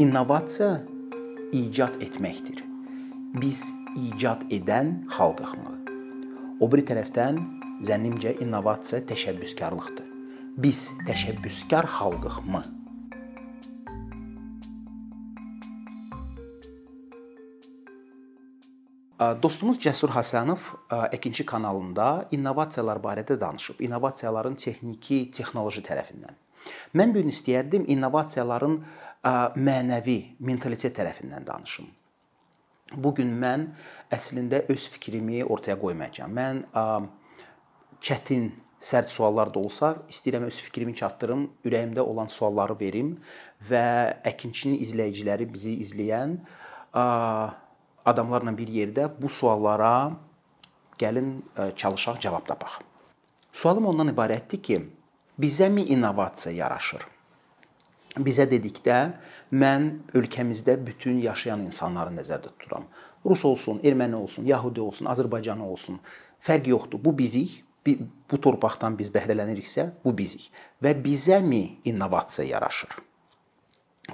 İnnovasiya icad etməkdir. Biz icad edən xalqıqmı? O biri tərəfdən zənnimcə innovasiya təşəbbüskarlıqdır. Biz təşəbbüskar xalqıqmı? Dostumuz Cəsur Həsənov Əkinçi kanalında innovasiyalar barədə danışıb. İnnovasiyaların texniki, texnoloji tərəfindən. Mən bu gün istəyərdim innovasiyaların mənəvi, mentalitet tərəfindən danışım. Bu gün mən əslində öz fikrimi ortaya qoymayacağam. Mən çətin, sərt suallar da olsa, istəyirəm öz fikrimi çatdırım, ürəyimdə olan sualları verim və əkinçinin izləyiciləri, bizi izləyən adamlarla bir yerdə bu suallara gəlin çalışaq cavab tapaq. Sualım ondan ibarətdir ki, bizəmi innovasiya yaraşır? Bizə dedikdə mən ölkəmizdə bütün yaşayan insanları nəzərdə tuturam. Rus olsun, erməni olsun, yəhudi olsun, Azərbaycanlı olsun, fərq yoxdur. Bu bizik. Bu torpaqdan biz bəhrələniriksə, bu bizik. Və bizəmi innovasiya yaraşır?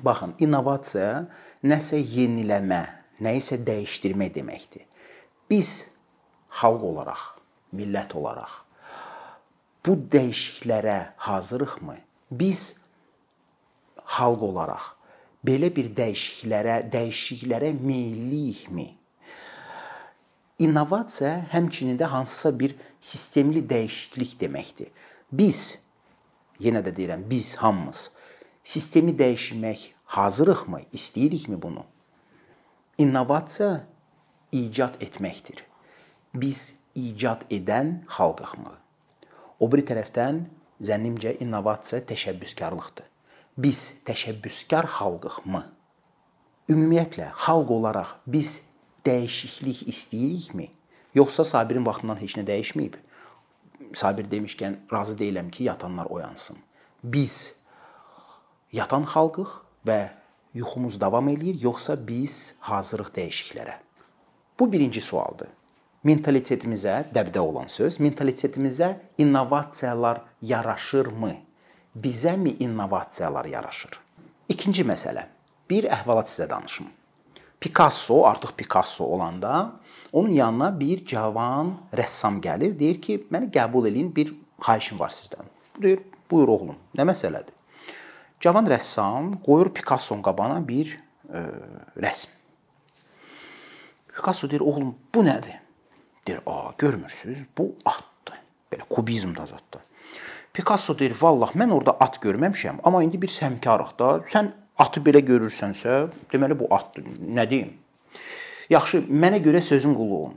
Baxın, innovasiya nəsə yeniləmə, nə isə dəyişdirmək deməkdir. Biz xalq olaraq, millət olaraq bu dəyişikliklərə hazırıqmı? Biz xalq olaraq belə bir dəyişikliklərə, dəyişikliklərə meyllikmi? İnnovasiya həmçinin də hansısa bir sistemli dəyişiklik deməkdir. Biz yenə də deyirəm, biz hamımız sistemi dəyişmək hazırıqmı? İstəyirikmi bunu? İnnovasiya icad etməkdir. Biz icad edən xalqıqmı? O biri tərəfdən zənnimcə innovasiya təşəbbüskarlıqdır biz təşəbbüskar xalqıqmı? Ümumiyyətlə xalq olaraq biz dəyişiklik istəyirikmi? Yoxsa Sabirin vaxtından heç nə dəyişməyib? Sabir demişkən razı deyiləm ki, yatanlar oyansın. Biz yatan xalqıq və yuxumuz davam eləyir, yoxsa biz hazırıq dəyişikliklərə? Bu birinci sualdır. Mentalitetimizə dəbdə olan söz, mentalitetimizə innovasiyalar yaraşırmı? Bizəmi innovasiyalar yaraşır? İkinci məsələ. Bir əhvalat sizə danışım. Picasso, artıq Picasso olanda onun yanına bir cavan rəssam gəlir, deyir ki, məni qəbul eləyin, bir xahişim var sizdən. Deyir, buyur oğlum, nə məsələdir? Cavan rəssam qoyur Picasso-nun qabağına bir e, rəsm. Picasso deyir, oğlum, bu nədir? Deyir, "A, görmürsüz, bu atdır. Belə kubizmdə zətdir." Picasso deyir, "Vallah mən orada at görməmişəm, amma indi bir səmkarıq da. Sən atı belə görürsənsə, deməli bu atdır. Nə deyim?" Yaxşı, mənə görə sözün qulluğum.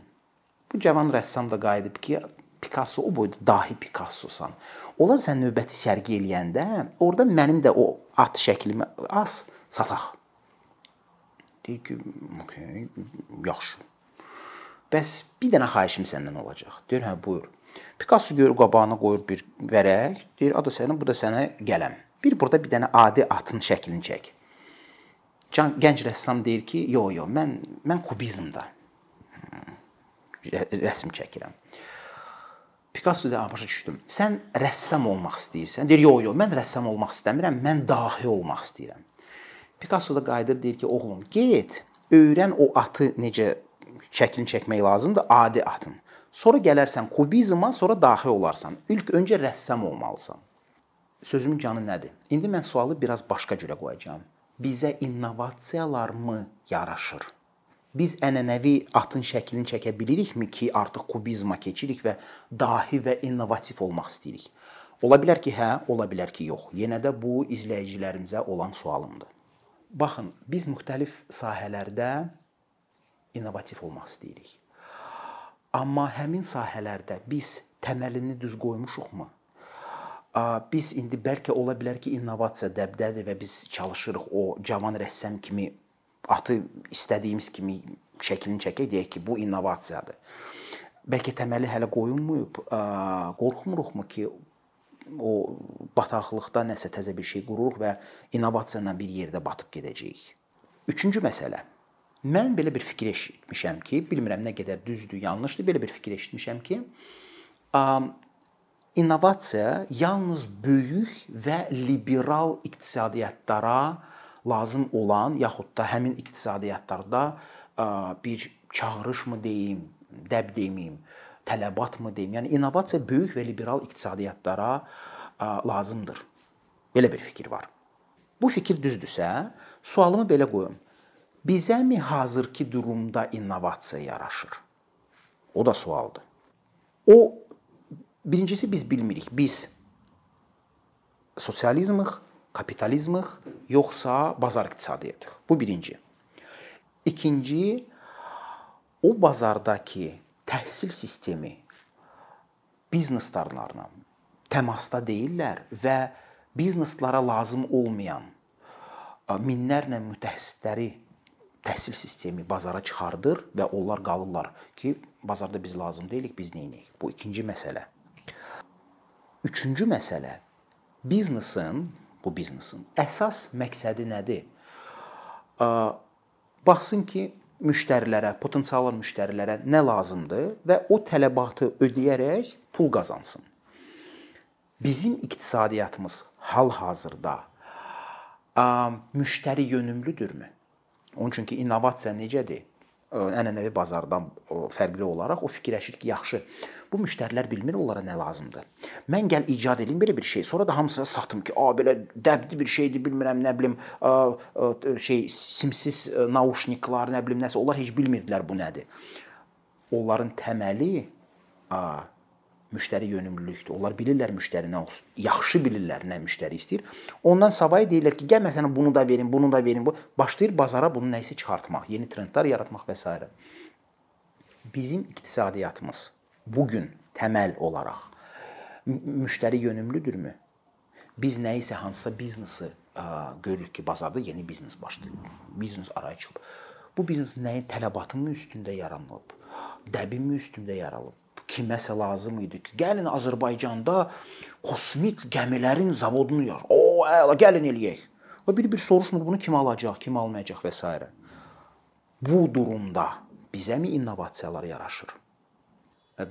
Bu cavan rəssam da qayıdıb ki, Picasso o boyda dahi Picassosan. Onlar sən növbəti sərgi eləyəndə, orada mənim də o at şəklimi az sataq. Deyir ki, "Okay, yaxşı." Bəs bir dənə xahişim səndən olacaq. Deyir, "Hə, buyur." Picasso görür qabağına qoyur bir vərəq, deyir, "A da sənin, bu da sənə qələm." Bir burada bir dənə adi atın şəklini çək. Can gənc rəssam deyir ki, "Yo, yo, mən mən kubizmdə rəsm çəkirəm." Picasso da başa düşdüm. Sən rəssam olmaq istəyirsən? Deyir, "Yo, yo, mən rəssam olmaq istəmirəm, mən dahi olmaq istəyirəm." Picasso da qayıdır deyir ki, "Oğlum, get, öyrən o atı necə şəklini çəkmək lazımdır, adi atın." Sonra gələrsən kubizma, sonra daxil olarsan. İlk öncə rəssam olmalısan. Sözümün canı nədir? İndi mən sualı biraz başqa cürə qoyacağam. Bizə innovasiyalarmı yaraşır? Biz ənənəvi atın şəklini çəkə bilirikmi ki, artıq kubizma keçirik və dahi və innovativ olmaq istəyirik? Ola bilər ki, hə, ola bilər ki, yox. Yenə də bu izləyicilərimizə olan sualımdır. Baxın, biz müxtəlif sahələrdə innovativ olmaq istəyirik. Amma həmin sahələrdə biz təməlini düz qoymuşuqmu? Biz indi bəlkə ola bilər ki, innovasiya dəbdədir və biz çalışırıq o cavan rəssam kimi atı istədiyimiz kimi şəklini çəkək deyək ki, bu innovasiyadır. Bəlkə təməli hələ qoyulmayıb, qorxmuruqmu ki, o bataqlıqda nəsə təzə bir şey qururuq və innovasiya ilə bir yerdə batıb gedəcəyik. Üçüncü məsələ Mən belə bir fikir eşitmişəm ki, bilmirəm nə qədər düzdür, yanlışdır, belə bir fikir eşitmişəm ki, innovasiya yalnız böyük və liberal iqtisadiyyatlara lazım olan yaxud da həmin iqtisadiyyatlarda bir çağırışmı deyim, dəb deməyim, tələbatmı deyim. Yəni innovasiya böyük və liberal iqtisadiyyatlara lazımdır. Belə bir fikir var. Bu fikir düzdürsə, sualımı belə qoyum. Bizəmi hazırki durumda innovasiya yaraşır? O da sualdır. O birincisi biz bilmirik. Biz sosializmik, kapitalizmik yoxsa bazar iqtisadiyyatıq. Bu birinci. İkinci, o bazardakı təhsil sistemi bizneslərlə təmasda deyillər və bizneslara lazım olmayan minlərlə mütəxəssisləri təhsil sistemi bazara çıxardır və onlar qalırlar ki, bazarda biz lazım deyilik, biz edək? Bu ikinci məsələ. Üçüncü məsələ biznesin, bu biznesin əsas məqsədi nədir? Baxsın ki, müştərilərə, potensial müştərilərə nə lazımdır və o tələbatı ödəyərək pul qazansın. Bizim iqtisadiyyatımız hal-hazırda müştəri yönümlüdürmü? Onun üçün ki, innovasiya necədir? ənənəvi bazardan fərqli olaraq o fikirləşir ki, yaxşı, bu müştərilər bilmir onlara nə lazımdır. Mən gəl icad edim belə bir şey, sonra da hamısına satım ki, a belə dəbdi bir şeydir, bilmirəm, nə bilim, şey simsiz nauşniklar, nə bilim nəsə, onlar heç bilmirdilər bu nədir. Onların təməli a, müştəri yönümlülükdür. Onlar bilirlər müştəri nə olsun. Yaxşı bilirlər nə müştəri istəyir. Ondan savayı deyirlər ki, gəl məsələn bunu da verin, bunu da verin. Bu başlayır bazara bunu nəyisə çıxartmaq, yeni trendlər yaratmaq və s. Bizim iqtisadiyyatımız bu gün təməl olaraq müştəri yönümlüdürmü? Biz nəyisə hansısa biznesi görürük ki, bazarda yeni biznes başlayır. Biznes araya çıxıb. Bu biznes nəyin tələbatının üstündə yaranıb? Dəbinin üstündə yaranıb? Kiməsə lazım idi ki, gəlin Azərbaycanda kosmik gəmilərin zavodunu yar. O, əla, gəlin eləyək. Və bir-bir soruşmur bunu kim alacaq, kim almayacaq və s. Bu durumda bizəmi innovasiyalar yaraşır?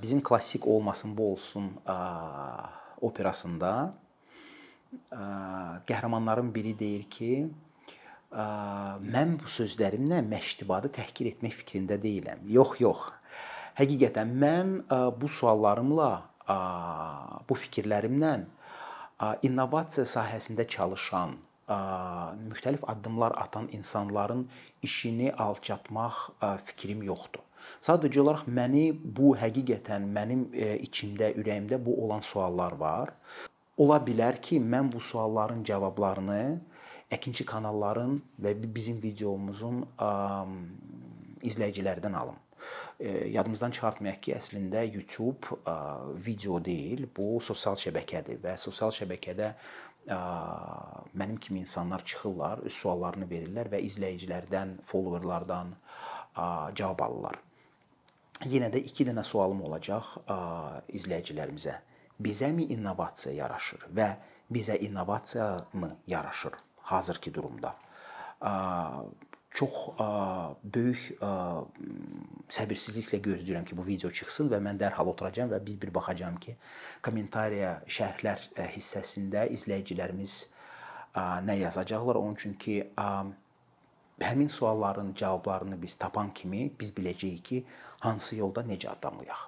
Bizim klassik olmasın bu olsun ə, operasında ə, qəhrəmanların biri deyir ki, ə, mən bu sözlərimlə məştibadı təhqir etmək fikrində deyiləm. Yox, yox. Həqiqətən mən bu suallarımla, bu fikirlərimlə innovasiya sahəsində çalışan, müxtəlif addımlar atan insanların işini alçatmaq fikrim yoxdur. Sadəcə olaraq məni bu həqiqətən mənim içimdə, ürəyimdə bu olan suallar var. Ola bilər ki, mən bu sualların cavablarını əkinçi kanalların və bizim videomuzun izləyicilərdən alım yadımızdan çıxartmayaq ki, əslində YouTube video deyil, bu sosial şəbəkədir və sosial şəbəkədə mənim kimi insanlar çıxırlar, öz suallarını verirlər və izləyicilərdən, followerlardan cavab alırlar. Yenə də 2 dənə sualım olacaq izləyicilərimizə. Bizəmi innovasiya yaraşır və bizə innovasiya mı yaraşır hazırki durumda? Çox ə, böyük ə, səbirsizliklə gözləyirəm ki, bu video çıxsın və mən dərhal oturacağam və bir-bir baxacağam ki, kommentariya, şərhlər hissəsində izləyicilərimiz ə, nə yazacaqlar. Onun üçün ki, ə, həmin sualların cavablarını biz tapan kimi biz biləcəyik ki, hansı yolda necə addımlayaq.